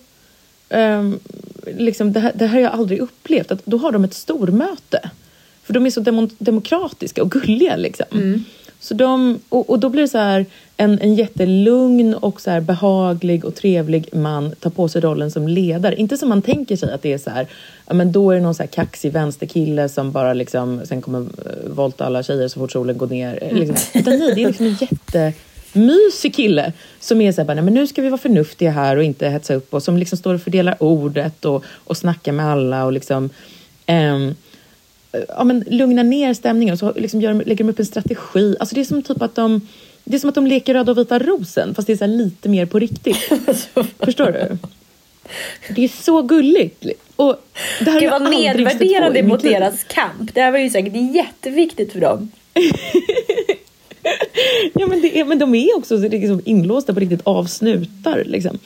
Ehm, liksom, det, här, det här har jag aldrig upplevt. Att då har de ett stormöte. För de är så demo, demokratiska och gulliga. Liksom. Så de, och, och då blir det så här, en, en jättelugn och så här behaglig och trevlig man tar på sig rollen som ledare. Inte som man tänker sig att det är så här, ja, men då är det någon så här kaxig vänsterkille som bara liksom, sen kommer uh, volta alla tjejer så fort solen går ner. eh, Liksom. Utan nej, det är liksom en jätte mysig kille som är så här, bara, nej, men nu ska vi vara förnuftiga här och inte hetsa upp och som liksom står och fördelar ordet och, och snackar med alla och liksom ehm, ja, men lugnar ner stämningen och så liksom gör, lägger de upp en strategi. Alltså det är som typ att de det är som att de leker röda och vita rosen fast det är lite mer på riktigt. Förstår du? Det är så gulligt. Och det här stött på nedvärderande mot deras kamp. Det här var ju säkert jätteviktigt för dem. Ja, men, det är, men de är också så liksom inlåsta på riktigt av snutar. Liksom.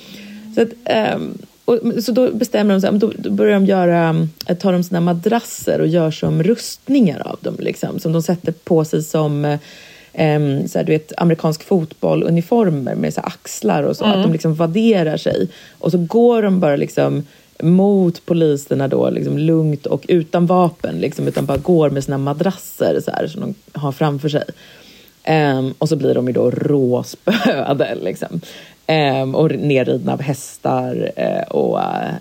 Så, att, ehm, och, så då bestämmer de sig, då, då börjar de göra, eh, tar de sina madrasser och gör som rustningar av dem. Liksom, som de sätter på sig som eh, så här, du vet, amerikansk fotbolluniformer med så här, axlar och så. Att de liksom vadderar sig. Och så går de bara liksom mot poliserna då, liksom lugnt och utan vapen, liksom, utan bara går med sina madrasser så här, som de har framför sig. Ehm, och så blir de ju då råspöade liksom. Ehm, och nerridna av hästar eh, och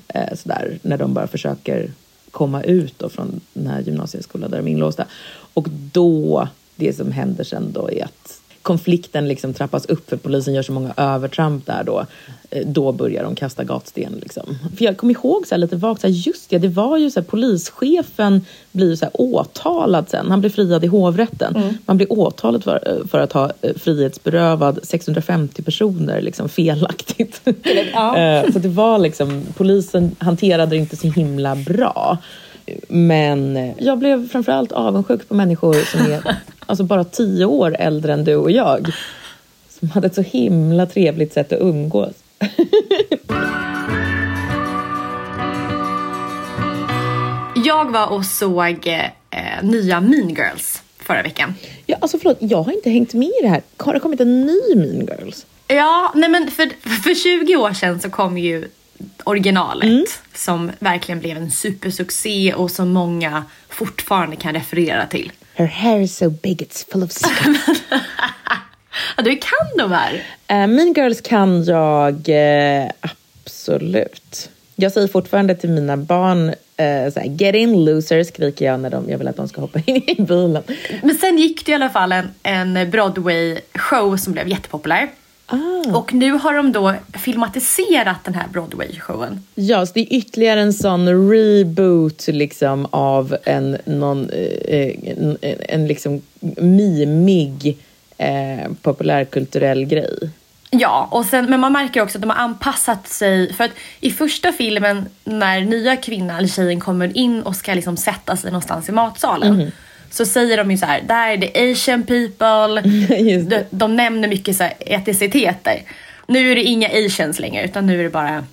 eh, sådär när de bara försöker komma ut då från den här gymnasieskolan där de är inlåsta. Och då, det som händer sen då är att konflikten liksom trappas upp för polisen gör så många övertramp där då. Eh, Då börjar de kasta gatsten. Liksom. För jag kommer ihåg så lite vagt, så här, just det, det var ju så här, polischefen blir så här åtalad sen. Han blir friad i hovrätten. Man blir åtalad för, för att ha eh, frihetsberövad 650 personer liksom, felaktigt. Ja. Eh, så det var liksom, polisen hanterade det inte så himla bra. Men eh, jag blev framförallt avundsjuk på människor som är alltså bara tio år äldre än du och jag. Som hade ett så himla trevligt sätt att umgås. Jag var och såg eh, nya Mean Girls förra veckan. Ja, alltså förlåt, jag har inte hängt med i det här. Har det kommit en ny Mean Girls? Ja, nej men för, för 20 år sedan så kom ju originalet som verkligen blev en supersuccé och som många fortfarande kan referera till. Her hair is so big it's full of scum. Ja, du kan de här. Eh, mean Girls kan jag eh, absolut. Jag säger fortfarande till mina barn eh, såhär, get in losers skriker jag när de, jag vill att de ska hoppa in i bilen. Men sen gick det i alla fall en, en Broadway-show som blev jättepopulär. Och nu har de då filmatiserat den här Broadway-showen. Ja, så det är ytterligare en sån reboot liksom av en, någon, eh, en, en liksom mimig eh, populärkulturell grej. Ja, och sen, men man märker också att de har anpassat sig. För att i första filmen när nya kvinnan eller tjejen kommer in och ska liksom sätta sig någonstans i matsalen. Så säger de ju så här, där är det asian people. De, de nämner mycket så här etniciteter. Nu är det inga asians längre utan nu är det bara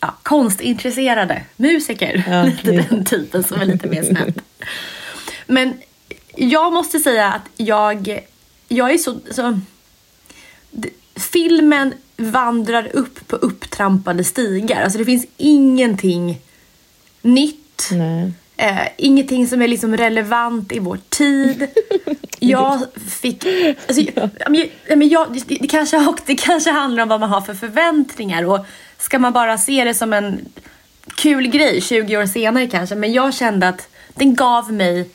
ja, konstintresserade musiker. Ja, lite just den typen som är lite mer snäpp. Men jag måste säga att jag, jag är så, så filmen vandrar upp på upptrampade stigar. Alltså det finns ingenting nytt. Nej. Eh, ingenting som är liksom relevant i vår tid. Jag fick... Alltså, ja. men jag, det, det, kanske, det kanske handlar om vad man har för förväntningar. Och ska man bara se det som en kul grej 20 år senare kanske. Men jag kände att den gav mig,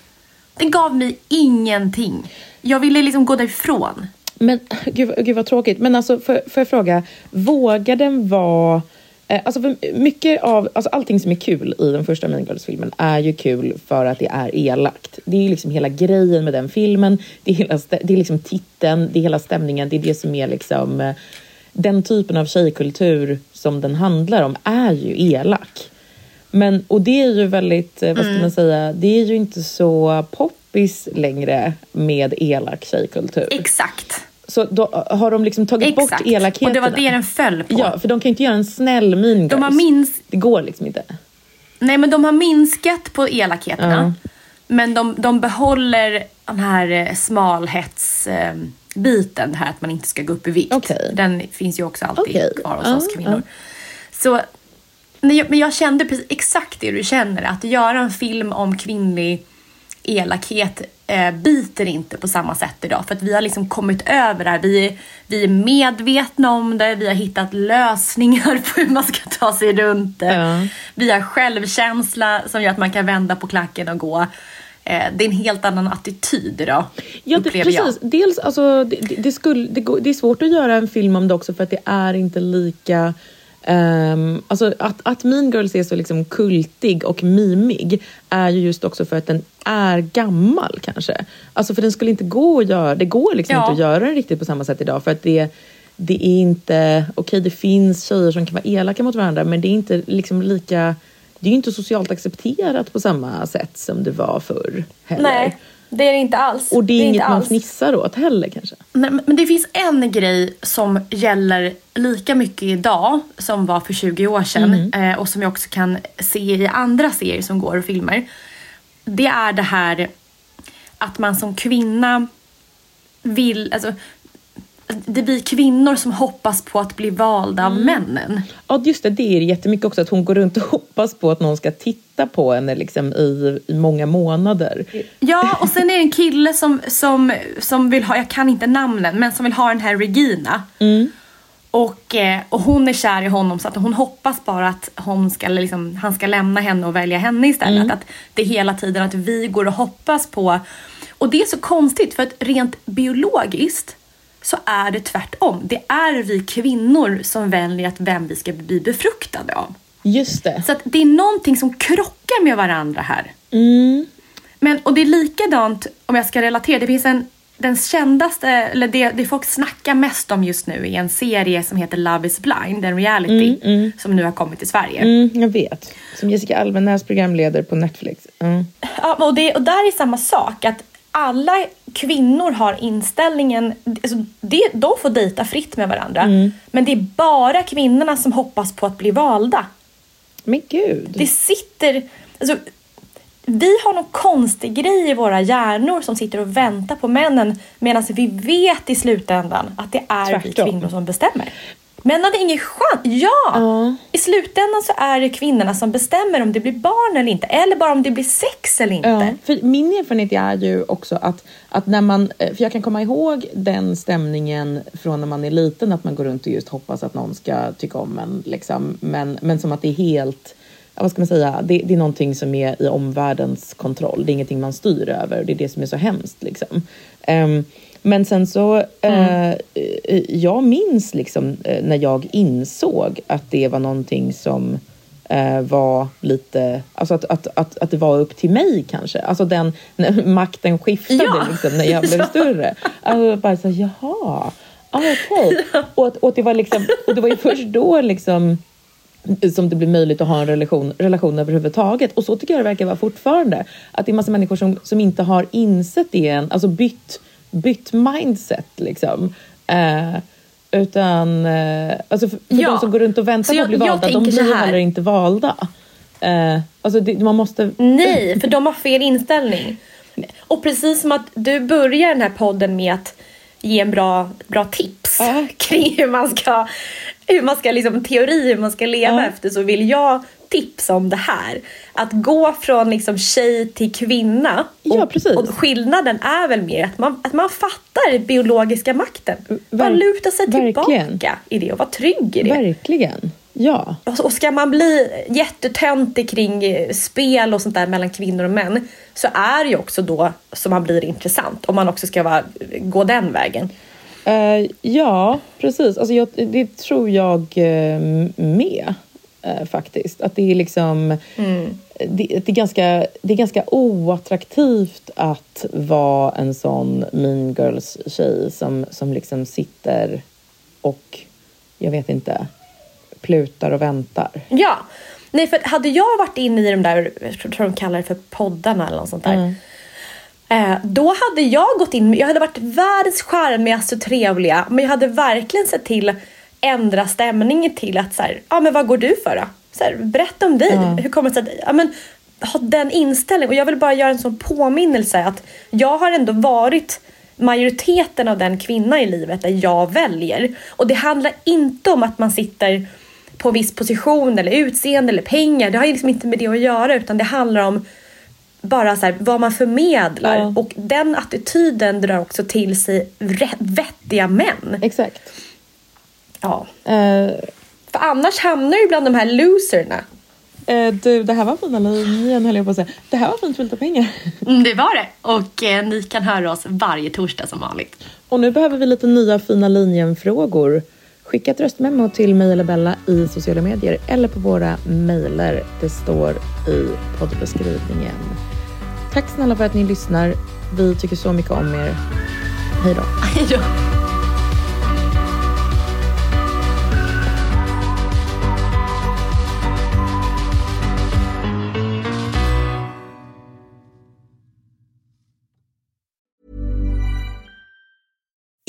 den gav mig ingenting. Jag ville liksom gå därifrån. Men gud, gud vad tråkigt. Men alltså, får jag fråga, vågar den vara... Eh, alltså mycket av, alltså allting som är kul i den första Mean Girls-filmen är ju kul för att det är elakt. Det är ju liksom hela grejen med den filmen. Det är, hela, det är liksom titeln, det är hela stämningen. Det är det som är liksom... Eh, den typen av tjejkultur som den handlar om är ju elak. Men, och det är ju väldigt, eh, vad ska mm. man säga, det är ju inte så poppis längre med elak tjejkultur. Exakt. Så då har de liksom tagit Exakt. bort elakheterna. Och det var det den föll på. Ja, för de kan ju inte göra en snäll mean de har mins... Det går liksom inte. Nej, men de har minskat på elakheterna. Uh. Men de, de behåller den här eh, smalhetsbiten, det här att man inte ska gå upp i vikt. Okay. Den finns ju också alltid okay. kvar hos uh, oss kvinnor. Uh. Så men jag kände precis exakt det du känner, att göra en film om kvinnlig elakhet eh, biter inte på samma sätt idag. För att vi har liksom kommit över det här. Vi, vi är medvetna om det, vi har hittat lösningar på hur man ska ta sig runt det. Ja. Vi har självkänsla som gör att man kan vända på klacken och gå. Eh, det är en helt annan attityd idag, ja, det, precis. Jag. Dels, alltså, det, det, skulle, det, det är svårt att göra en film om det också för att det är inte lika Um, alltså att, att Mean Girls är så liksom kultig och mimig är ju just också för att den är gammal kanske. Alltså för den skulle inte gå att göra, det går liksom ja. inte att göra den riktigt på samma sätt idag för att det, det är inte, okej okay, det finns tjejer som kan vara elaka mot varandra men det är inte liksom lika, det är inte socialt accepterat på samma sätt som det var förr heller. Nej. Det är det inte alls. Och det är, det är inget man fnissar åt heller kanske. Nej, men det finns en grej som gäller lika mycket idag som var för 20 år sedan mm. och som jag också kan se i andra serier som går och filmer. Det är det här att man som kvinna vill, alltså det blir kvinnor som hoppas på att bli valda av mm. männen. Ja, just det. Det är jättemycket också att hon går runt och hoppas på att någon ska titta på henne liksom i, i många månader. Ja, och sen är det en kille som, som, som vill ha, jag kan inte namnen, men som vill ha den här Regina. Mm. Och, eh, och hon är kär i honom så att hon hoppas bara att hon ska, liksom, han ska lämna henne och välja henne istället. Mm. Att det är hela tiden att vi går och hoppas på. Och det är så konstigt för att rent biologiskt så är det tvärtom. Det är vi kvinnor som väljer att vem vi ska bli befruktade av. Just det. Så det är någonting som krockar med varandra här. Mm. Men, och det är likadant, om jag ska relatera, det finns en den kändaste, eller det, det folk snackar mest om just nu är en serie som heter Love is blind, en reality mm, mm. som nu har kommit till Sverige. Mm, jag vet. Som Jessica Almenäs programleder på Netflix. Mm. Ja, och, det, och där är samma sak. att alla kvinnor har inställningen, alltså det, de får dejta fritt med varandra. Mm. Men det är bara kvinnorna som hoppas på att bli valda. Men gud. Det sitter, alltså, vi har någon konstig grej i våra hjärnor som sitter och väntar på männen medan vi vet i slutändan att det är Tvärtom. vi kvinnor som bestämmer. Män hade ingen chans. Ja! Uh. I slutändan så är det kvinnorna som bestämmer om det blir barn eller inte. Eller bara om det blir sex eller inte. Uh. För min erfarenhet är ju också att, att när man... Eh, för jag kan komma ihåg den stämningen från när man är liten. Att man går runt och just hoppas att någon ska tycka om en. Liksom. Men, men som att det är helt... Vad ska man säga? Det, det är någonting som är i omvärldens kontroll. Det är ingenting man styr över. Det är det som är så hemskt. Liksom. Um, men sen så, mm. eh, jag minns liksom eh, när jag insåg att det var någonting som eh, var lite, alltså att, att, att, att det var upp till mig kanske. Alltså den, makten skiftade ja. liksom, när jag blev ja. större. Alltså bara så jaha, ah, okej. Okay. Ja. Och, och, det var liksom, och det var ju först då liksom som det blir möjligt att ha en relation, relation överhuvudtaget. Och så tycker jag det verkar vara fortfarande. Att det är massa människor som, som inte har insett det än, alltså bytt bytt mindset liksom. Eh, utan eh, alltså för, för ja. de som går runt och väntar på att bli valda, de blir heller inte valda. Eh, alltså det, man måste... Nej, för de har fel inställning. Och precis som att du börjar den här podden med att ge en bra, bra tips äh. kring hur man ska, hur man ska liksom, teori hur man ska leva äh. efter så vill jag tips om det här. Att gå från liksom tjej till kvinna. Ja, och, precis. och skillnaden är väl mer att man, att man fattar biologiska makten. Bara luta sig verkligen. tillbaka i det och vara trygg i det. Verkligen. Ja. Och ska man bli jättetöntig kring spel och sånt där mellan kvinnor och män så är det ju också då som man blir intressant. Om man också ska vara, gå den vägen. Eh, ja, precis. Alltså jag, det tror jag eh, med eh, faktiskt. Att det är liksom... Det, det, är ganska, det är ganska oattraktivt att vara en sån mean girls-tjej som, som liksom sitter och, jag vet inte, plutar och väntar. Ja. Nej, för hade jag varit inne i de där, jag tror de kallar det för poddarna eller något sånt där. Eh, då hade jag gått in, jag hade varit världens charmigaste och trevliga men jag hade verkligen sett till ändra stämningen till att så här, ja men vad går du för då? Så här, berätta om dig. Hur kommer det sig att, ja men ha den inställningen och jag vill bara göra en sån påminnelse att jag har ändå varit majoriteten av den kvinna i livet där jag väljer. Och det handlar inte om att man sitter på en viss position eller utseende eller pengar. Det har liksom inte med det att göra utan det handlar om bara så här, vad man förmedlar. Ja. Och den attityden drar också till sig vettiga män. Exakt. Ja. Eh, För annars hamnar du bland de här loserna. eh, du, det här var fina linjen höll jag på att säga. Det här var fint fyllt av pengar. Mm, det var det. Och eh, ni kan höra oss varje torsdag som vanligt. Och nu behöver vi lite nya fina linjen-frågor. Skicka ett röstmemo till mig eller Bella i sociala medier eller på våra mejler. Det står i poddbeskrivningen. Tack snälla för att ni lyssnar. Vi tycker så mycket om er. Hej då. Hej då.